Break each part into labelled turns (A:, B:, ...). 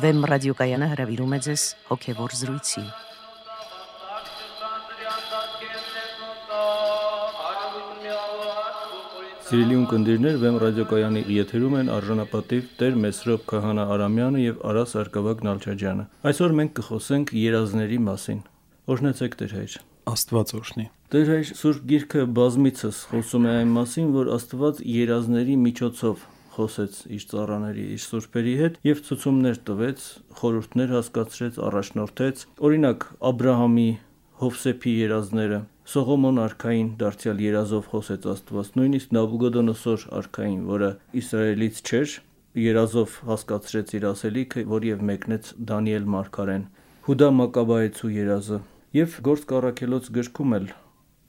A: Վեմ ռադիոկայանը հրավիրում է ձեզ հոգևոր զրույցի։
B: Սիրելի ունկնդիրներ, Վեմ ռադիոկայանի եթերում են արժանապատիվ Տեր Մեսրոպ Քահանա Արամյանը եւ Արաս Արկավակ Նալչաջյանը։ Այսօր մենք կխոսենք երազների մասին։ Օրհնեցեք Տեր հայր։
C: Աստված օրհնի։
B: Տեր հայր Սուրբ Գիրքը բազմիցս խոսում է այն մասին, որ Աստված երազների միջոցով խոսեց իր ծառաների, իր սուրբերի հետ եւ ցուցումներ տվեց, խորհուրդներ հասկացրեց, առաջնորդեց։ Օրինակ Աբ รา համի Հովսեփի երազները, Սողոմոն արքային դարձյալ երազով խոսեց Աստված, նույնիսկ Նաբուգոդոնոսոր արքային, որը Իսրայելից չէր, երազով հասկացրեց իր ասելիքը, որ եւ մեկնեց Դանիել մարգարեն։ Հուդա Մակաբայեցու երազը եւ Գործ Կարաքելոց գրքում էլ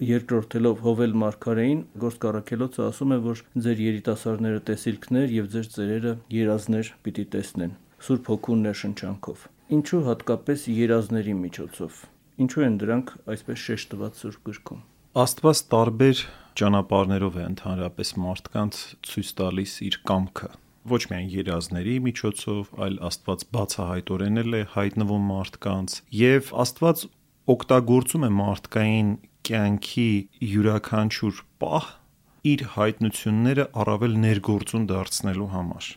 B: երկրորդելով Հովել Մարգարեին Գործ Կարաքելոցը ասում է, որ ձեր երիտասարդները տեսիլքներ եւ ձեր ծերերը երազներ պիտի տեսնեն Սուրբ Հոգու ներշնչանքով։ Ինչու հատկապես երազների միջոցով։ Ինչու են դրանք այսպես շեշտված Սուրբ գրքում։
C: Աստված տարբեր ճանապարհներով է ընդհանրապես մարդկանց ցույց տալիս իր կամքը ոչ միայն երազների միջոցով, այլ Աստված բացահայտորեն է հայտնվում մարդկանց եւ Աստված օգտագործում է մարդկային կյանքի յուրաքանչյուր պահ իր հայտնությունները առավել ներգործուն դարձնելու համար։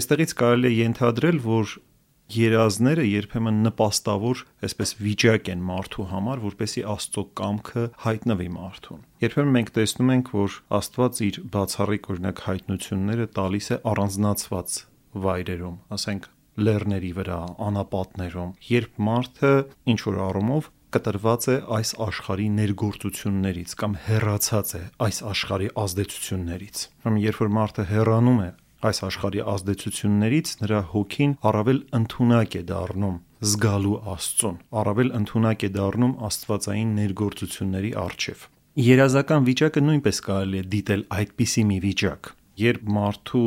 C: Այստեղից կարելի է ենթադրել, որ երազները երբեմն նպաստավոր, այսպես վիճակ են մարդու համար, որպեսի Աստծո կամքը հայտնվի մարդուն։ Երբեմն մենք տեսնում ենք, որ Աստված իր բացառիկ օրինակ հայտնությունները տալիս է առանձնացված վայրերում, ասենք լեռների վրա, անապատներում, երբ մարդը ինչ որ առումով կտրված է այս աշխարհի ներգործություններից կամ հեռացած է այս աշխարհի ազդեցություններից։ Ուրեմն երբ որ մարդը հեռանում է այս աշխարհի ազդեցություններից նրա հոգին առավել ընդունակ է դառնում զգալու Աստծուն, առավել ընդունակ է դառնում Աստվածային ներգործությունների առջև։ Երազական վիճակը նույնպես կարելի է դիտել այդպիսի մի վիճակ, երբ մարդու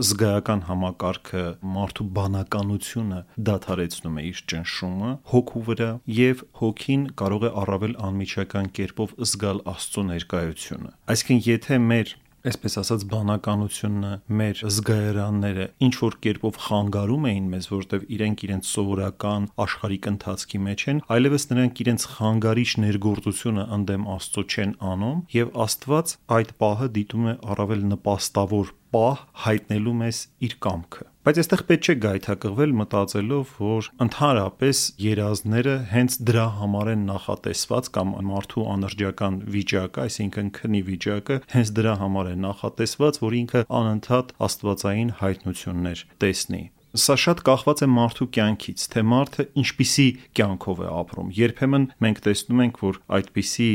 C: զգայական համակարգը մարդու բանականությունը դադարեցնում է իր ճնշումը հոգու վրա եւ հոգին կարող է առավել անմիջական կերպով զգալ Աստծո ներկայությունը։ Այսինքն, եթե մեր այսպես ասած բանականությունը, մեր զգայարանները ինչ որ կերպով խանգարում էին մեզ, որտեվ իրենք իրենց սովորական աշխարհիկ ընթացքի մեջ են, այլևս նրանք իրենց խանգարիչ ներգործությունը ընդդեմ Աստծո չեն անում, եւ Աստված այդ պահը դիտում է առավել նպաստավոր պահ հայտնելու մեզ իր կամքը։ Բայց այստեղ պետք չէ գայթակղվել մտածելով, որ ընդհանրապես երազները հենց դրա համար են նախատեսված կամ մարդու անրջական վիճակը, այսինքն քնի վիճակը, հենց դրա համար է նախատեսված, որ ինքը անընդհատ աստվածային հայտնություններ տեսնի Սա շատ կախված է մարդու կյանքից, թե մարդը ինչպիսի կյանքով է ապրում։ Երբեմն մենք տեսնում ենք, որ այդպիսի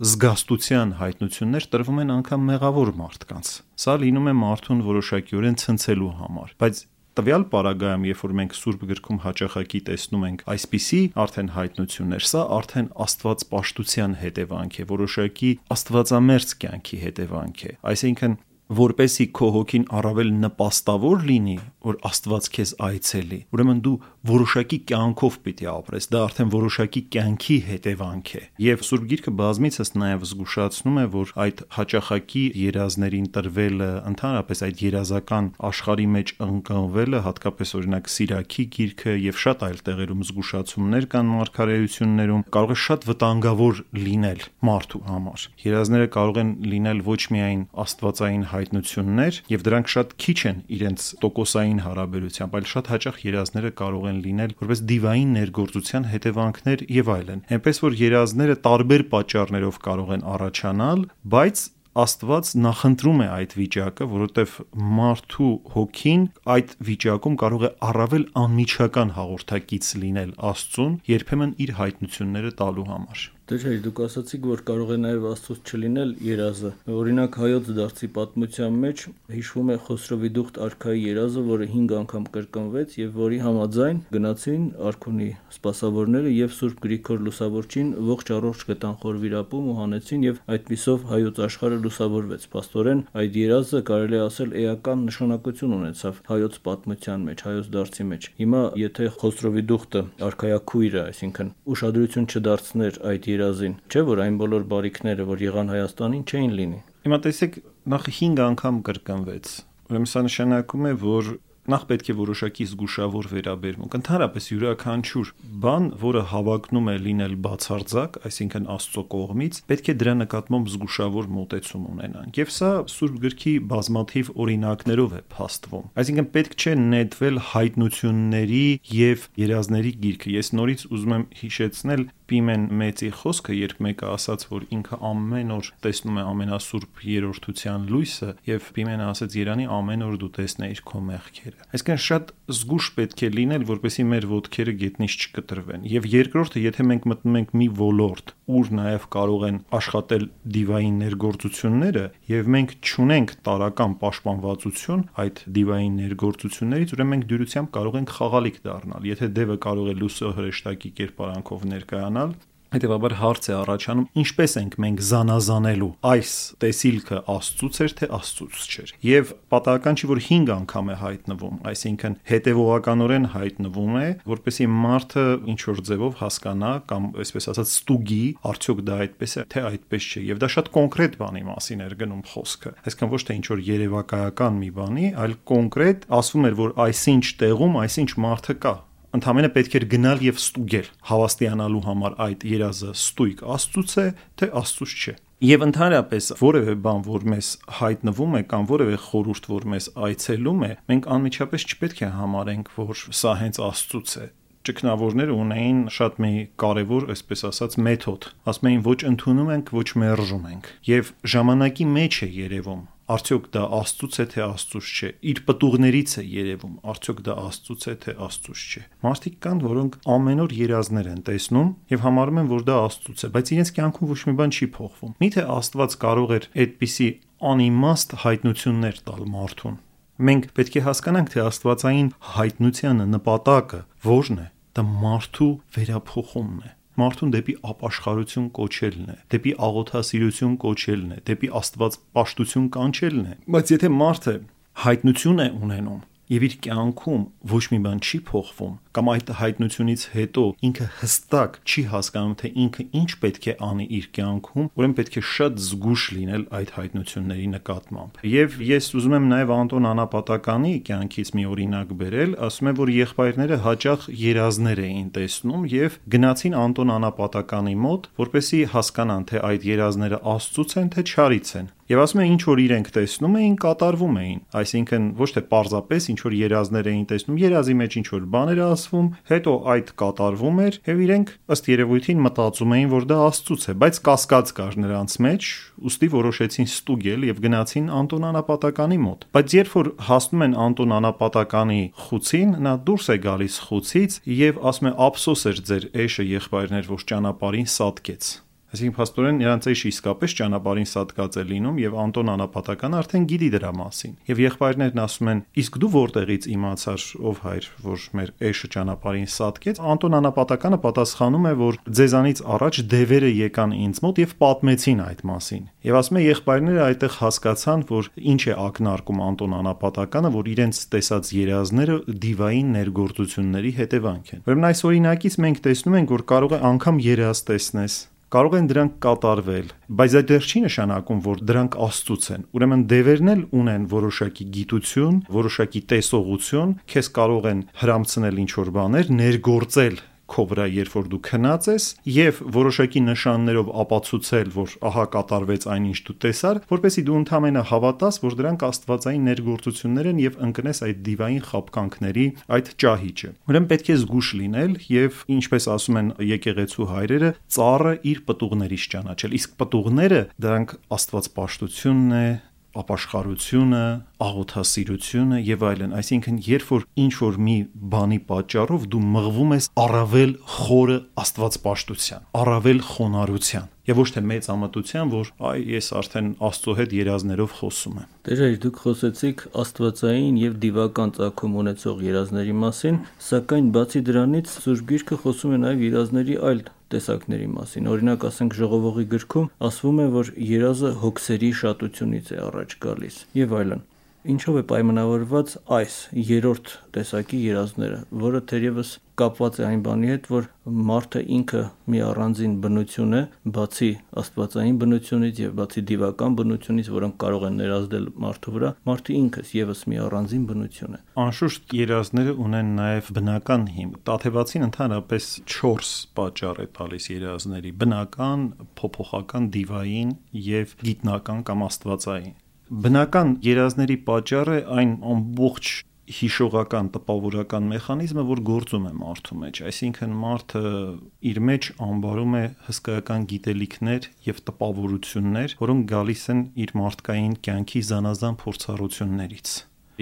C: զգաստության հայտնություններ տրվում են անգամ մեղավոր մարդկանց։ Սա լինում է մարդուն որոշակիորեն ցնցելու համար, բայց տվյալ պարագայում, երբ որ մենք Սուրբ գրքում հաճախակի տեսնում ենք այսպիսի արդեն հայտնություններ, սա արդեն Աստված պաշտության հետևանք է, որոշակի Աստվածամերձ կյանքի հետևանք է։ Այսինքն որպեսի քո հոգին առավել նպաստավոր լինի, որ Աստված քեզ այցելի։ Ուրեմն դու որոշակի կյանքով պիտի ապրես, դա արդեն որոշակի կյանքի հետևանք է։ Եվ Սուրբ Գիրքը բազմիցս նաև զգուշացնում է, որ այդ հաճախակի երազներին տրվելը, ընդհանրապես այդ երազական աշխարհի մեջ ընկնվելը, հատկապես օրինակ Սիրակի գիրքը եւ շատ այլ տեղերում զգուշացումներ կան մարգարեություններում, կարող է շատ վտանգավոր լինել մարդու համար։ Երազները կարող են լինել ոչ միայն աստվածային հայտնություններ եւ դրանք շատ քիչ են իրենց տոկոսային հարաբերությամբ, այլ շատ հաճախ երազները կարող են լինել որպես դիվային ներգործության հետևանքներ եւ այլն։ Այնպես որ երազները տարբեր պատճառներով կարող են առաջանալ, բայց Աստված նախընտրում է այդ վիճակը, որովհետև մարդու հոգին այդ վիճակում կարող է առավել անմիջական հաղորդակից լինել Աստծուն, երբեմն իր հայտնությունները տալու համար։
B: Դեր հա դուք ասացիք, որ կարող է նաև Աստծոց չլինել երազը։ Օրինակ հայոց դարձի պատմության մեջ հիշվում է Խոսրովի դուխտ արքայի երազը, որը 5 անգամ կրկնվեց եւ որի համաձայն գնացին արքունի սպասավորները եւ Սուրբ Գրիգոր Լուսավորչին ողջ առողջ գտան խորվիրապում ու հանեցին եւ այդպիսով հայոց աշխարհը լուսավորվեց։ Պաստորեն այդ երազը կարելի է ասել էական նշանակություն ունեցավ հայոց պատմության մեջ, հայոց դարձի մեջ։ Հիմա եթե Խոսրովի դուխտը արքայակույրը, այսինքն ուշադրություն չդարձներ այդ երազին, չէ՞ որ այն բոլոր բարիքները, որ եղան Հայաստանին, չէին լինի։
C: Հիմա տեսեք, նախ 5 անգամ կրկնվեց։ Ուրեմն սա նշանակում է, որ նախ պետք է որոշակի զգուշավոր վերաբերմունք։ Ընդհանրապես յուրաքանչյուր բան, որը հավակնում է լինել բացարձակ, այսինքն Աստծո կողմից, պետք է դրա նկատմամբ զգուշավոր մոտեցում ունենանք։ Եվ սա Սուրբ գրքի բազմաթիվ օրինակներով է փաստվում։ Այսինքն պետք չէ նետվել հայտնությունների եւ երազների գիրքը։ Ես նորից ուզում եմ հիշեցնել Պիմեն մեծի խոսքը, երբ մեկը ասաց, որ ինքը ամեն օր տեսնում է ամենասուրբ երրորդության լույսը, եւ Պիմենը ասաց Երանի ամեն օր դու տեսնեիր քո մեղքերը։ Այսինքն շատ զգուշ պետք է լինել, որպեսզի մեր ոտքերը գետնից չկտրվեն։ Եվ երկրորդը, եթե մենք մտնում ենք մի ոլորտ, ուր նաեւ կարող են աշխատել դիվային ներգործությունները, եւ մենք ճունենք տարական պաշտպանվածություն այդ դիվային ներգործություններից, ուրեմն մենք դյուրությամբ կարող ենք խաղալիք դառնալ։ Եթե դևը կարող է լուսո հրեշտակի կերպարանքով ներկայանալ Հետևաբար հարց է առաջանում, ինչպես ենք մենք զանազանելու այս տեսիլքը Աստծուց էր թե Աստծուց չէր։ Եվ պատահական չի որ 5 անգամ է հայտնվում, այսինքն հետևողականորեն հայտնվում է, որպեսի մարդը ինչ որ ձևով հասկանա կամ այսպես ասած ստուգի, արդյոք դա այդպես է թե այդպես չէ։ Եվ դա շատ կոնկրետ բանի մասին էր գնում խոսքը։ Այսինքն ոչ թե ինչ որ երևակայական մի բանի, այլ կոնկրետ ասվում էր, որ այսինչ տեղում այսինչ մարդը կա ընդհանրապես պետք էր գնալ եւ ստուգել հավաստիանալու համար այդ երազը ստույգ աստծուց է թե աստծուց չէ Եվ ընդհանրապես որևէ բան, որ մեզ հայտնվում է կամ որևէ խորհուրդ, որ մեզ այցելում է, մենք անմիջապես չպետք է համարենք, որ սա հենց Աստծուց է ճգնավորները ունեին շատ մի կարևոր, այսպես ասած, մեթոդ։ Ասում էին ոչ ընդունում ենք, ոչ մերժում ենք։ Եվ ժամանակի մեջ է երևում արդյոք դա Աստծուց է թե Աստծուց չէ։ Իր պտուղներից է երևում, արդյոք դա Աստծուց է թե Աստծուց չէ։ Մարդիկ կան, որոնք ամեն օր երազներ են տեսնում եւ համարում են, որ դա Աստծուց է, բայց իրենց կյանքում ոչ մի բան չի փոխվում։ Միթե Աստված կարող էր այդպիսի անիմաստ հայտնություններ տալ մարդուն։ Մենք պետք է հասկանանք, թե Աստվածային հայտնությանը նպատակը ո՞րն է։ Դա մարդու վերափոխումն է մարդուն դեպի ապաշխարություն կոչելն է, դեպի աղոթասիրություն կոչելն է, դեպի Աստված պաշտություն կանչելն է։ Բայց եթե մարդը հայտնություն է ունենում եւ իր կյանքում ոչ մի բան չի փոխվում, կամ այդ հայտնությունից հետո ինքը հստակ չի հասկանում թե ինքը ինչ պետք է անի իր կյանքում, ուրեմն պետք է շատ զգուշ լինել այդ հայտնությունների նկատմամբ։ Եվ ես ուզում եմ նաև Անտոն Անապատականի կյանքից մի օրինակ բերել, ասում է, որ եղբայրները հաճախ երազներ էին տեսնում եւ գնացին Անտոն Անապատականի մոտ, որպեսի հասկանան թե այդ երազները Աստծուց են թե չարից են։ Եվ ասում է ինչ որ իրենք տեսնում էին, կատարվում էին։ Այսինքն ոչ թե պարզապես ինչ որ երազներ էին տեսնում, երազի մեջ ինչ որ բաներ ասվում, հետո այդ կատարվում էր եւ իրենք ըստ երևույթին մտածում էին, որ դա Աստծուց է, բայց կասկած կար նրանց մեջ, ուստի որոշեցին ստուգել եւ գնացին Անտոն Անապատականի մոտ։ Բայց երբ որ հասնում են Անտոն Անապատականի խուցին, նա դուրս է գալիս խուցից եւ ասում է ափսոս էր ձեր էշը եղբայրներ, որ ճանապարհին սատկեց։ Այսինքն փաստորեն նրանց էշ իսկապես ճանապարհին սատկած է լինում եւ Անտոն Անապատականը արդեն գիտի դրա մասին։ Եվ եղբայրներն ասում են. «Իսկ դու որտեղից իմացար, ով հայր, որ մեր էշը ճանապարհին սատկեց»։ Անտոն Անապատականը պատասխանում է, որ ձեզանից առաջ դևերը եկան ինձ մոտ եւ պատմեցին այդ մասին։ Եվ ասում է եղբայրները այդտեղ հասկացան, որ ինչ է ակնարկում Անտոն Անապատականը, որ իրենց տեսած երազները դիվային ներգործությունների հետևանք են։ Ուրեմն այս օրինակից մենք տեսնում ենք, որ կարող է անգամ երազ տեսնես, կարող են դրանք կատարվել, բայց այդ դեռ չի նշանակում, որ դրանք աստծուց են։ Ուրեմն դևերն էլ ունեն որոշակի գիտություն, որոշակի տեսողություն, քեզ կարող են հрамցնել ինչ որ բաներ, ներգործել քո վրա, երբ որ դու քնած ես, եւ որոշակի նշաններով ապացուցել, որ ահա կատարվեց այնինչ դու տեսար, որպեսզի դու ընդհանրապես հավատաս, որ դրանք աստվածային ներգործություններ են եւ ընկնես այդ դիվային խապկանքների այդ ճահիճը։ Ուրեմն պետք է զգուշ լինել եւ ինչպես ասում են եկեղեցու հայրերը, ծառը իր պտուղներից ճանաչել։ Իսկ պտուղները դրանք աստված պաշտությունն է, ապաշխարությունը, աղոթասիրությունը եւ այլն, այսինքն երբ որ ինչ որ մի բանի պատճառով դու մղվում ես առավել խորը աստվածպաշտության, առավել խոնարհության եւ ոչ թե մեծ ամատության, որ այ ես արդեն Աստծո հետ երազներով խոսում եմ։
B: Տեր դուք խոսեցիք աստվածային եւ դիվական ցակում ունեցող երազների մասին, սակայն բացի դրանից Սուրբ Գիրքը խոսում է նաեւ երազների այլ տեսակների մասին։ Օրինակ, ասենք ժողովողի գրքում ասվում է, որ երազը հոգսերի շատությունից է առաջ գալիս եւ այլն։ ինչով է պայմանավորված այս երրորդ տեսակի երազները, որը թերևս կապված է այն բանի հետ, որ մարդը ինքը մի առանձին բնություն է, բացի աստվածային բնությունից եւ բացի դիվական բնությունից, որոնք կարող են ներազդել մարդու վրա, մարդը ինքս եւս մի առանձին բնություն է։
C: Անշուշտ երազները ունեն նաեւ բնական հիմք։ Տաթևացին ընդհանրապես 4 պատճառ է տալիս երազների՝ բնական, փոփոխական, դիվային եւ գիտնական կամ աստվածային բնական երազների պատճառը այն ամբողջ հիշողական տպավորական մեխանիզմը, որ գործում է մարդու մեջ, այսինքն մարդը իր մեջ անբարում է հսկայական գիտելիքներ եւ տպավորություններ, որոնք գալիս են իր մարդկային կյանքի զանազան փորձառություններից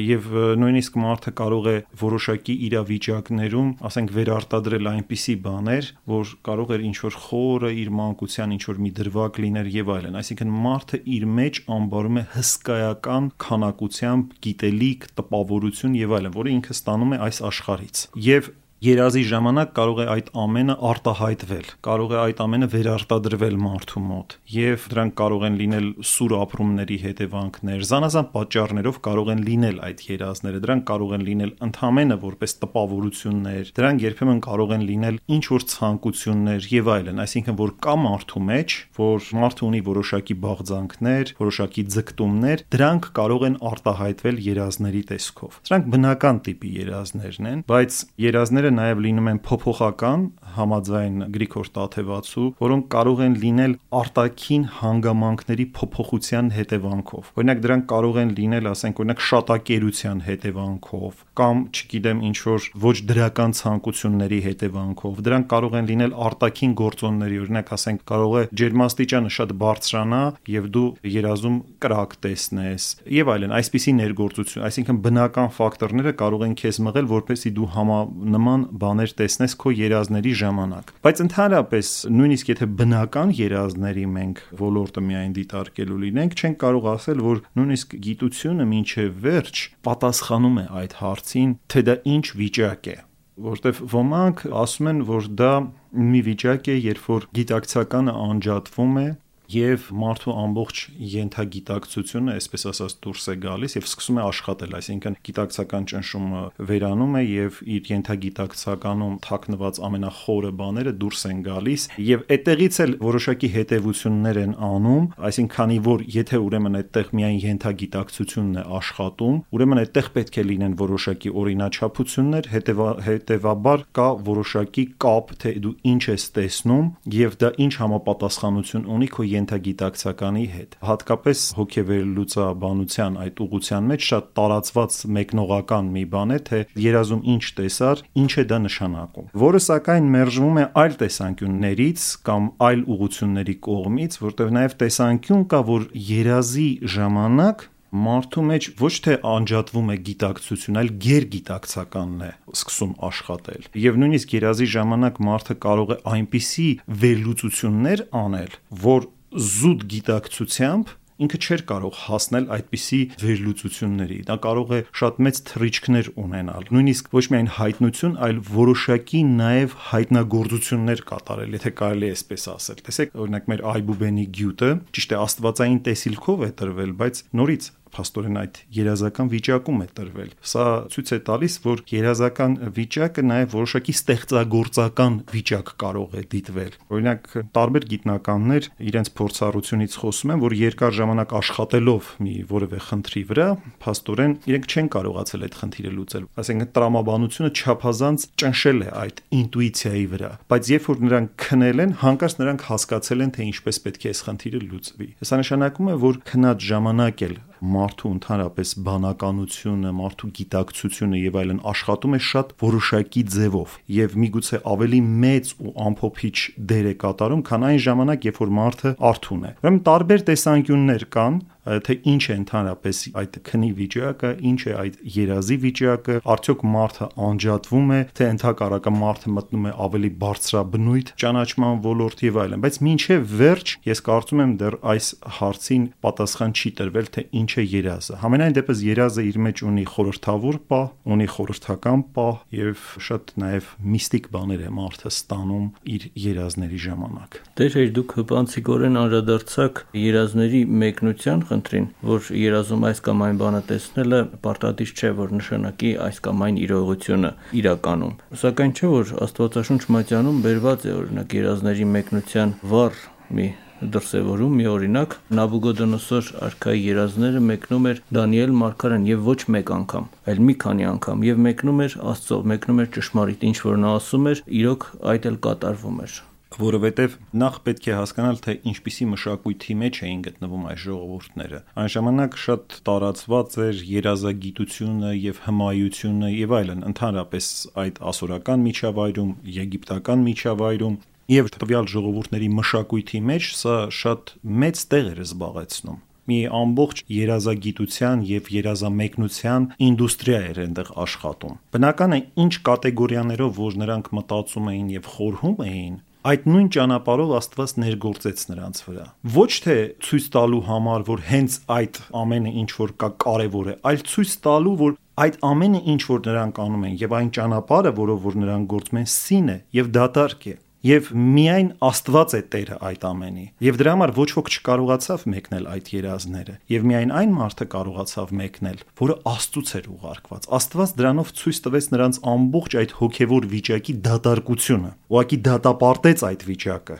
C: եւ նույնիսկ մարդը կարող է որոշակի իրավիճակներում, ասենք, վերարտադրել այնպիսի բաներ, որ կարող էր ինչ որ խորը իր մանկության ինչ որ մի դրվագ լիներ եւ այլն։ Այսինքն մարդը իր մեջ անբարում է հսկայական քանակությամբ գիտելիք, տպավորություն եւ այլն, որը ինքը ստանում է այս աշխարից։ Եվ Երազի ժամանակ կարող է այդ ամենը արտահայտվել, կարող է այդ ամենը վերարտադրվել մարդու մոտ, եւ դրանք կարող են լինել սուր ապրումների հետևանքներ, զանազան պատճառներով կարող են լինել այդ երազները, դրանք կարող են լինել ընդհանրապես որպես տպավորություններ, դրանք երբեմն կարող են լինել ինչ որ ցանկություններ եւ այլն, այսինքն որ կա մարդու մեջ, որ մարդը ունի որոշակի բաղձանքներ, որոշակի ձգտումներ, դրանք կարող են արտահայտվել երազների տեսքով։ Սրանք բնական տիպի երազներն են, բայց երազները Պատճառները նաև լինում են փոփոխական համաձայն Գրիգոր Տաթևացու, որոնք կարող են լինել արտաքին հանգամանքների փոփոխության հետևանքով։ Օրինակ դրանք կարող են լինել, ասենք, օրինակ շատակերության հետևանքով կամ, չգիտեմ, ինչ որ ոչ դրական ցանկությունների հետևանքով։ Դրանք կարող են լինել արտաքին գործոնների, օրինակ, ասենք, կարող է ջերմաստիճանը շատ բարձրանա եւ դու երազում կրակ տեսնես եւ այլն, այսպիսի ներգործություն, այսինքն բնական ֆակտորները կարող են քեզ մղել, որպեսզի դու համանման նման բաներ տեսնես քո երազների ժամանակ։ Բայց ընդհանրապես նույնիսկ եթե բնական երազների մենք ոլորտը միայն դիտարկելու լինենք, չենք կարող ասել, որ նույնիսկ գիտությունը ինչև վերջ պատասխանում է այդ հարցին, թե դա ինչ վիճակ է որտեվ ոմանք ասում են, որ դա մի վիճակ է, երբ որ գիտակցականը անջատվում է եւ մարդու ամբողջ յենթագիտակցությունը, այսպես ասած, դուրս է գալիս եւ սկսում է աշխատել, այսինքն գիտակցական ճնշումը վերանում է եւ իր յենթագիտակցականում թաքնված ամենախորը բաները դուրս են գալիս եւ այդտեղից էլ որոշակի հետեւություններ են անում, այսինքն քանի որ եթե ուրեմն այդտեղ միայն յենթագիտակցությունն է աշխատում, ուրեմն այդտեղ պետք է լինեն որոշակի օրինաչափություններ, հետեւա, հետեւաբար կա որոշակի կապ, թե դու ինչ ես տեսնում եւ դա ինչ համապատասխանություն ունի քո ենթագիտակցականի հետ։ Հատկապես հոգեվերլուծաբանության այդ ուղղության մեջ շատ տարածված մեկնողական մի բան է, թե երազում ինչ տեսար, ինչ է դա նշանակում, որը սակայն մերժվում է այլ տեսանկյուններից կամ այլ ուղությունների կողմից, որտեղ նաև տեսանկյուն կա, որ երազի ժամանակ մարդու մեջ ոչ թե անջատվում է գիտակցություն, այլ գերգիտակցականն է սկսում աշխատել։ Եվ նույնիսկ երազի ժամանակ մարդը կարող է այնպիսի վերլուծություններ անել, որ զուտ գիտակցությամբ ինքը չէր կարող հասնել այդպիսի վերլուծությունների։ Դա կարող է շատ մեծ թռիչքներ ունենալ։ Նույնիսկ ոչ միայն հայտնություն, այլ որոշակի նաև հայտնագործություններ կատարել, եթե կարելի է այսպես ասել։ Տեսեք, օրինակ մեր Այբուբենի գյուտը ճիշտ է աստվածային տեսիլքով է տրվել, բայց նորից փաստորեն այդ երազական վիճակում է տրվել։ Սա ցույց է տալիս, որ երազական վիճակը նաև որոշակի ստեղծագործական վիճակ կարող է դիտվել։ Օրինակ, տարբեր գիտնականներ իրենց փորձառությունից խոսում են, որ երկար ժամանակ աշխատելով մի որևէ խնդրի վրա, փաստորեն իրենք չեն կարողացել այդ խնդիրը լուծել։ Այսինքն տրամաբանությունը չափազանց ճնշել է այդ ինտուիցիայի վրա, բայց երբ որ նրանք քնել են, հանկարծ նրանք հասկացել են, թե ինչպես պետք է այս խնդիրը լուծվի։ Սա նշանակում է, որ քնած ժամանակ էլ մարդու ընդհանրապես բանականությունը, մարդու գիտակցությունը եւ այլն աշխատում է շատ որոշակի ձևով եւ միգուցե ավելի մեծ ու ամփոփիչ դեր է կատարում, քան այն ժամանակ, երբ որ մարդը արթուն է։ Ուրեմն տարբեր տեսանկյուններ կան, թե ինչ է ընդհանրապես այդ քնի վիճակը, ինչ է այդ երազի վիճակը, արդյոք մարդը անջատվում է, թե ընդհակառակը մարդը մտնում է ավելի բարձրաբնույթ ճանաչման ոլորտ եւ այլն, բայց մինչեւ վերջ ես կարծում եմ դեռ այս հարցին պատասխան չի տրվել, թե ինչ է երազը։ Համենայն դեպս երազը իր մեջ ունի խորհրդավոր պահ, ունի խորհրդական պահ եւ շատ նաեւ միստիկ բաներ է մարդը ստանում իր երազների ժամանակ։
B: Դեր դուք հպանցիկորեն անդրադարձակ երազների մեկնության խնդրին, որ երազում այս կամ այն բանը տեսնելը պարտադիր չէ, որ նշանակի այս կամ այն իրողությունը իրականում։ Սակայն չէ որ Աստվածաշունչ մատյանում վերված է օրինակ երազների մեկնության վառ մի դրսևորում մի օրինակ Նաբուգոդոնոսոր արքայի երազները մեկնում էր Դանիել Մարգարեն եւ ոչ մեկ անգամ, այլ մի քանի անգամ եւ մեկնում էր Աստծո, մեկնում էր ճշմարիտ, ինչ որ նա ասում էր, իրոք այդ էլ կատարվում էր
C: որովհետև նախ պետք է հասկանալ թե ինչպիսի մշակույթի մեջ էին գտնվում այս ժողովուրդները։ Այն ժամանակ շատ տարածված էր երազագիտությունը եւ հմայությունը եւ այլն, ընդհանրապես այդ ասորական միջավայրում, եգիպտական միջավայրում եւ տվյալ ժողովուրդների մշակույթի մեջ սա շատ մեծ տեղ էր զբաղեցնում մի ամբողջ երազագիտության եւ երազամեկնության ինդուստրիա էր այնտեղ աշխատում։ Բնական է, ինչ կատեգորիաներով որ նրանք մտածում էին եւ խորհում էին, այդ նույն ճանապարհով Աստված ներգործեց նրանց վրա։ Ոչ թե ցույց տալու համար, որ հենց այդ ամենը ինչ որ կա կարևոր է, այլ ցույց տալու, որ այդ ամենը ինչ որ նրանք անում են եւ այն ճանապարհը, որով որ նրանք գործում են, սին է եւ դատարկ է եւ միայն Աստված է Տերը այդ ամենի։ Եվ դրա համար ոչ ոք չկարողացավ մեկնել այդ երազները, եւ միայն այն մարդը կարողացավ մեկնել, որը Աստծուց էր ուղարկված։ Աստված դրանով ցույց տվեց նրանց ամբողջ այդ հոգեվոր վիճակի դատարկությունը։ Ուղղակի դատապարտեց այդ վիճակը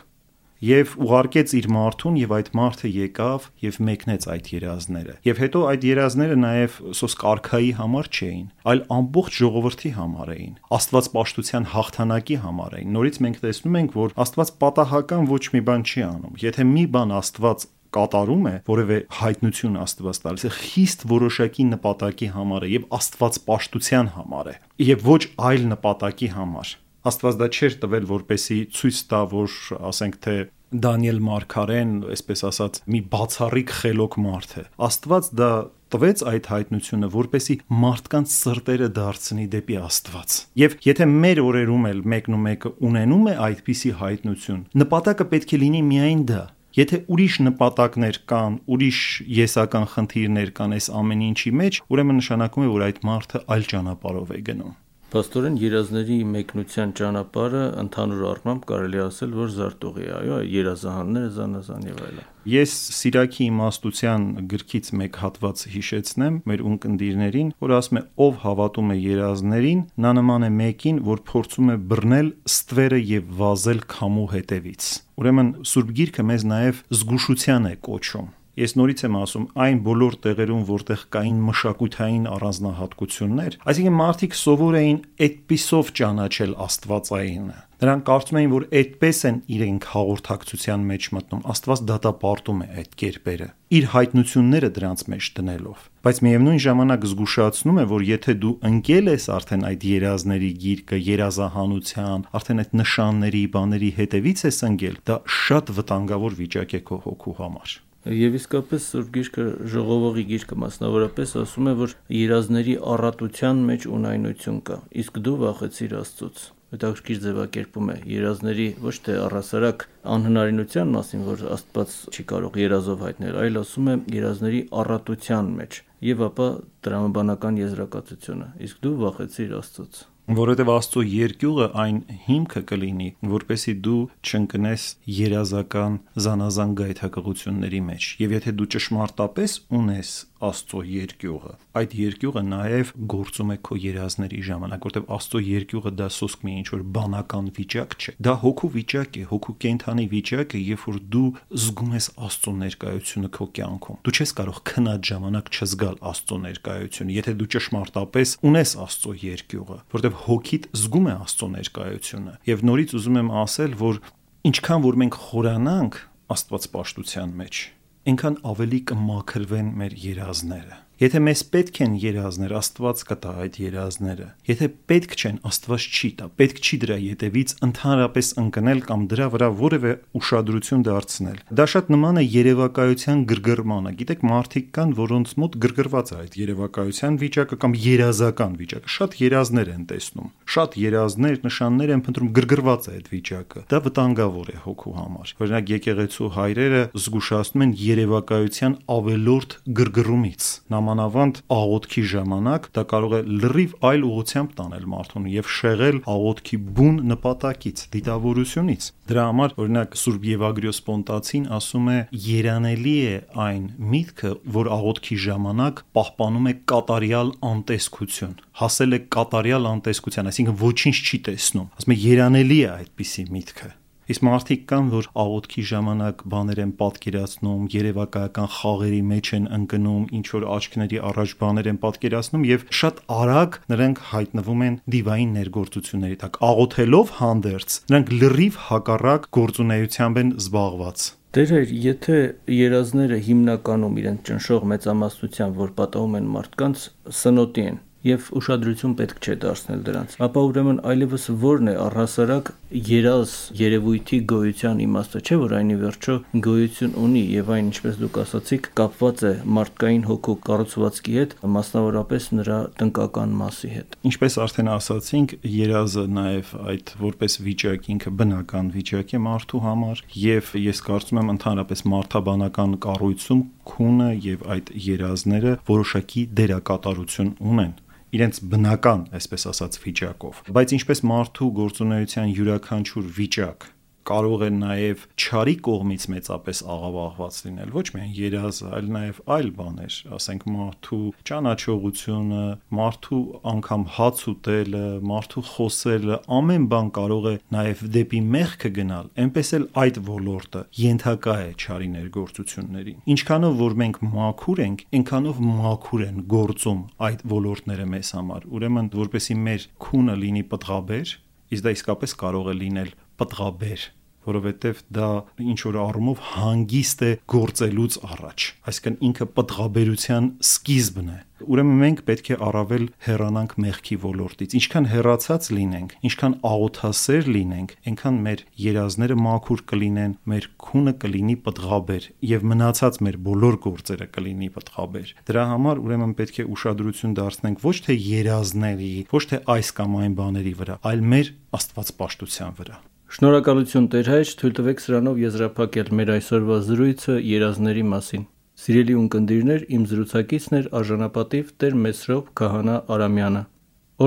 C: եւ ուղարկեց իր մարդուն եւ այդ մարդը եկավ եւ մեկնեց այդ երազները եւ հետո այդ երազները նաեւ սոս կարքայի համար չէին այլ ամբողջ ժողովրդի համար էին աստված պաշտության հաղթանակի համար էին նորից մենք տեսնում ենք որ աստված պատահական ոչ մի բան չի անում եթե մի բան աստված կատարում է որևէ հայտնություն Աստված տալիս է խիստ որոշակի նպատակի համար եւ Աստված պաշտության համար է եւ ոչ այլ նպատակի համար Աստված դա չէր տվել, որպեսի ցույց տա, որ ասենք թե Դանիել Մարկարեն, այսպես ասած, մի բացառիկ խելոք մարդ է։ Աստված դա տվեց այդ հայտնությունը, որպեսի մարդկանց սրտերը դարձնի դեպի Աստված։ Եվ եթե մեր օրերում էլ մեկն ու մեկը ունենում է այդպիսի հայտնություն, նպատակը պետք է լինի միայն դա, Եթե ուրիշ նպատակներ կան, ուրիշ եսական խնդիրներ կան այս ամեն ինչի մեջ, ուրեմն նշանակում է, որ այդ մարդը այլ ճանապարհով է գնում։
B: Պաստորեն երազների մեկնության ճանապարհը ընդհանուր առմամբ կարելի ասել, որ զարտուղի է, այո, երազահանները զանազան եւ այլն։
C: Ես Սիրակի իմաստության գրքից մեկ հատված հիշեցնեմ մեր ունկնդիրներին, որ ասում է ով հավատում է երազներին, նա նման է մեկին, որ փորձում է բռնել ստվերը եւ վազել քամու հետևից։ Ուրեմն Սուրբ Գիրքը մեզ նաեւ զգուշության է կոչում Ես նորից եմ ասում, այն բոլոր տեղերում, որտեղ կային մշակութային առանձնահատկություններ, այսինքն մարդիկ սովոր էին այդպիսով ճանաչել Աստվածայինը։ Նրանք կարծում էին, որ այդպես են իրենք հաղորդակցության մեջ մտնում։ Աստված դատապարտում է այդ կերպերը իր հայտնությունները դրանց մեջ դնելով։ Բայց միևնույն ժամանակ զգուշացնում է, որ եթե դու ընկել ես արդեն այդ երազների գիրկը, երազահանության, արդեն այդ նշանների, բաների հետևից ես ընկել, դա շատ վտանգավոր վիճակ է քո հոգու համար։
B: Եվ իսկապես Սուրբ Գիրքը ժողովողի գիրքը մասնավորապես ասում է, որ երազների առատության մեջ ունայնություն կա, իսկ դու վախեցիր Աստծոց հետաքրքիր ձևակերպում է երազների ոչ թե առասարակ անհնարինության մասին, որ Աստված չի կարող երազով հայտնել, այլ ասում է երազների առատության մեջ եւ ապա դրամաբանական եզրակացությունը։ Իսկ դու վախեցիր Աստծոց
C: որովհետև Աստծո երկյուղը այն հիմքը կլինի, որպեսի դու չընկնես երազական զանազան գայթակղությունների մեջ։ Եվ եթե դու ճշմարտապես ունես Աստծո երկյուղը, այդ երկյուղը նաև գործում է քո երազների ժամանակ, որտեղ Աստծո երկյուղը դա սոսկ մի ինչ որ բանական վիճակ չէ։ Դա հոգու վիճակ է, հոգու կենթանի վիճակ է, երբ որ դու զգում ես Աստծո ներկայությունը քո կյանքում։ Դու չես կարող քնած ժամանակ չզգալ Աստծո ներկայությունը, եթե դու ճշմարտապես ունես Աստծո երկյուղը, որտեղ հոգիդ զգում է Աստծո ներկայությունը։ Եվ նորից ուզում եմ ասել, որ ինչքան որ մենք խորանանք Աստված պաշտության մեջ, այնքան ավելի կմաքրվեն մեր երազները Եթե մեզ պետք են երազներ, Աստված կտա այդ երազները։ Եթե պետք չեն, Աստված չի տա։ Պետք չի դրա յետևից ընդհանրապես ընկնել կամ դրա վրա որևէ ուշադրություն դարձնել։ Դա շատ նման է երևակայության գրգռմանը։ Գիտեք, մարդիկ կան, որոնց մոտ գրգռված է այդ երևակայության վիճակը կամ երազական վիճակը։ Շատ երազներ են տեսնում։ Շատ երազներ, նշաններ են փնտրում, գրգռված է այդ վիճակը։ Դա վտանգավոր է հոգու համար։ Օրինակ եկեղեցու հայրերը զգուշացնում են երևակայության ավելորդ գրգռումից։ Նամ սահմանավանդ աղոթքի ժամանակ դա կարող է լրիվ այլ ուղությամբ տանել մարդուն եւ շեղել աղոթքի բուն նպատակից, դիտավորությունից։ Դրա համար օրինակ Սուրբ Եվագրիոս Պոնտացին ասում է երանելի է այն միտքը, որ աղոթքի ժամանակ պահպանում է կատարյալ անտեսքություն հասել է կատարյալ անտեսքության, այսինքն ոչինչ չի տեսնում։ Ասում է երանելի է այդպիսի միտքը։ Իսկ մարդիկ կան, որ աղոթքի ժամանակ բաներ են պատկերացնում, երևակայական խաղերի մեջ են ընկնում, ինչ որ աչքների առաջ բաներ են պատկերացնում եւ շատ արագ նրանք հայտնվում են դիվային ներգործությունների տակ։ Աղոթելով հանդերձ, նրանք լրիվ հակառակ գործունեությամբ են զբաղված։
B: Դերեր, եթե երազները հիմնականում իրենց ճնշող մեծամասնությամբ, որ պատահում են մարդկանց, սնոտի են, եւ ուշադրություն պետք չէ դարձնել դրանց։ Ապա ուրեմն այլևս ո՞րն է առհասարակ երազ երևույթի գոյության իմաստը, չէ՞ որ այնի վերջո գոյություն ունի եւ այն ինչպես դուք ասացիք, կապված է մարդկային հոգու կառուցվածքի հետ, մասնավորապես նրա տնկական մասի հետ։
C: Ինչպես արդեն ասացինք, երազը նաեւ այդ որպես վիճակ ինքը բնական վիճակ է մարդու համար եւ ես կարծում եմ ընդհանրապես մարդաբանական կառույցում քունը եւ այդ երազները որոշակի դերակատարություն ունեն իրենց բնական, այսպես ասած, վիճակով։ Բայց ինչպես մարդու գործունեության յուրաքանչյուր վիճակ կարող է նաև ճարի կողմից մեծապես աղավաղված լինել ոչ միայն երազը, այլ նաև այլ բաներ, ասենք մարդու ճանաչողությունը, մարդու անգամ հաց ուտելը, մարդու խոսելը, ամեն բան կարող է նաև դեպի մեղքը գնալ, այնպես էլ այդ ոլորտը ենթակա է ճարի ներգործություններին։ Ինչքանով որ մենք մաքուր ենք, այնքանով մաքուր են գործում այդ ոլորտները մեզ համար։ Ուրեմն, որպեսի մեր քունը լինի պտղաբեր, իսկ դա իսկապես կարող է լինել պտղաբեր որովհետև դա ինչ որ առումով հանգիստ է գործելուց առաջ այսինքն ինքը պտղաբերության սկիզբն է ուրեմն մենք պետք է առավել հեռանանք մեղքի ոլորտից ինչքան հեռացած լինենք ինչքան աղոթասեր լինենք այնքան մեր երազները մաքուր կլինեն մեր քունը կլինի պտղաբեր եւ մնացած մեր բոլոր գործերը կլինի պտղաբեր դրա համար ուրեմն պետք է ուշադրություն դարձնենք ոչ թե երազների ոչ թե այս կամ այն բաների վրա այլ մեր աստվածպաշտության վրա
B: Շնորհակալություն Տեր հայր, թույլ տվեք սրանով եզրափակել մեր այսօրվա զրույցը երազների մասին։ Սիրելի ունկնդիրներ, իմ զրուցակիցն էր արժանապատիվ Տեր Մեսրոպ Քահանա Արամյանը։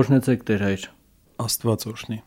B: Օրհնեցեք Տեր հայր։
C: Աստված օրհնի։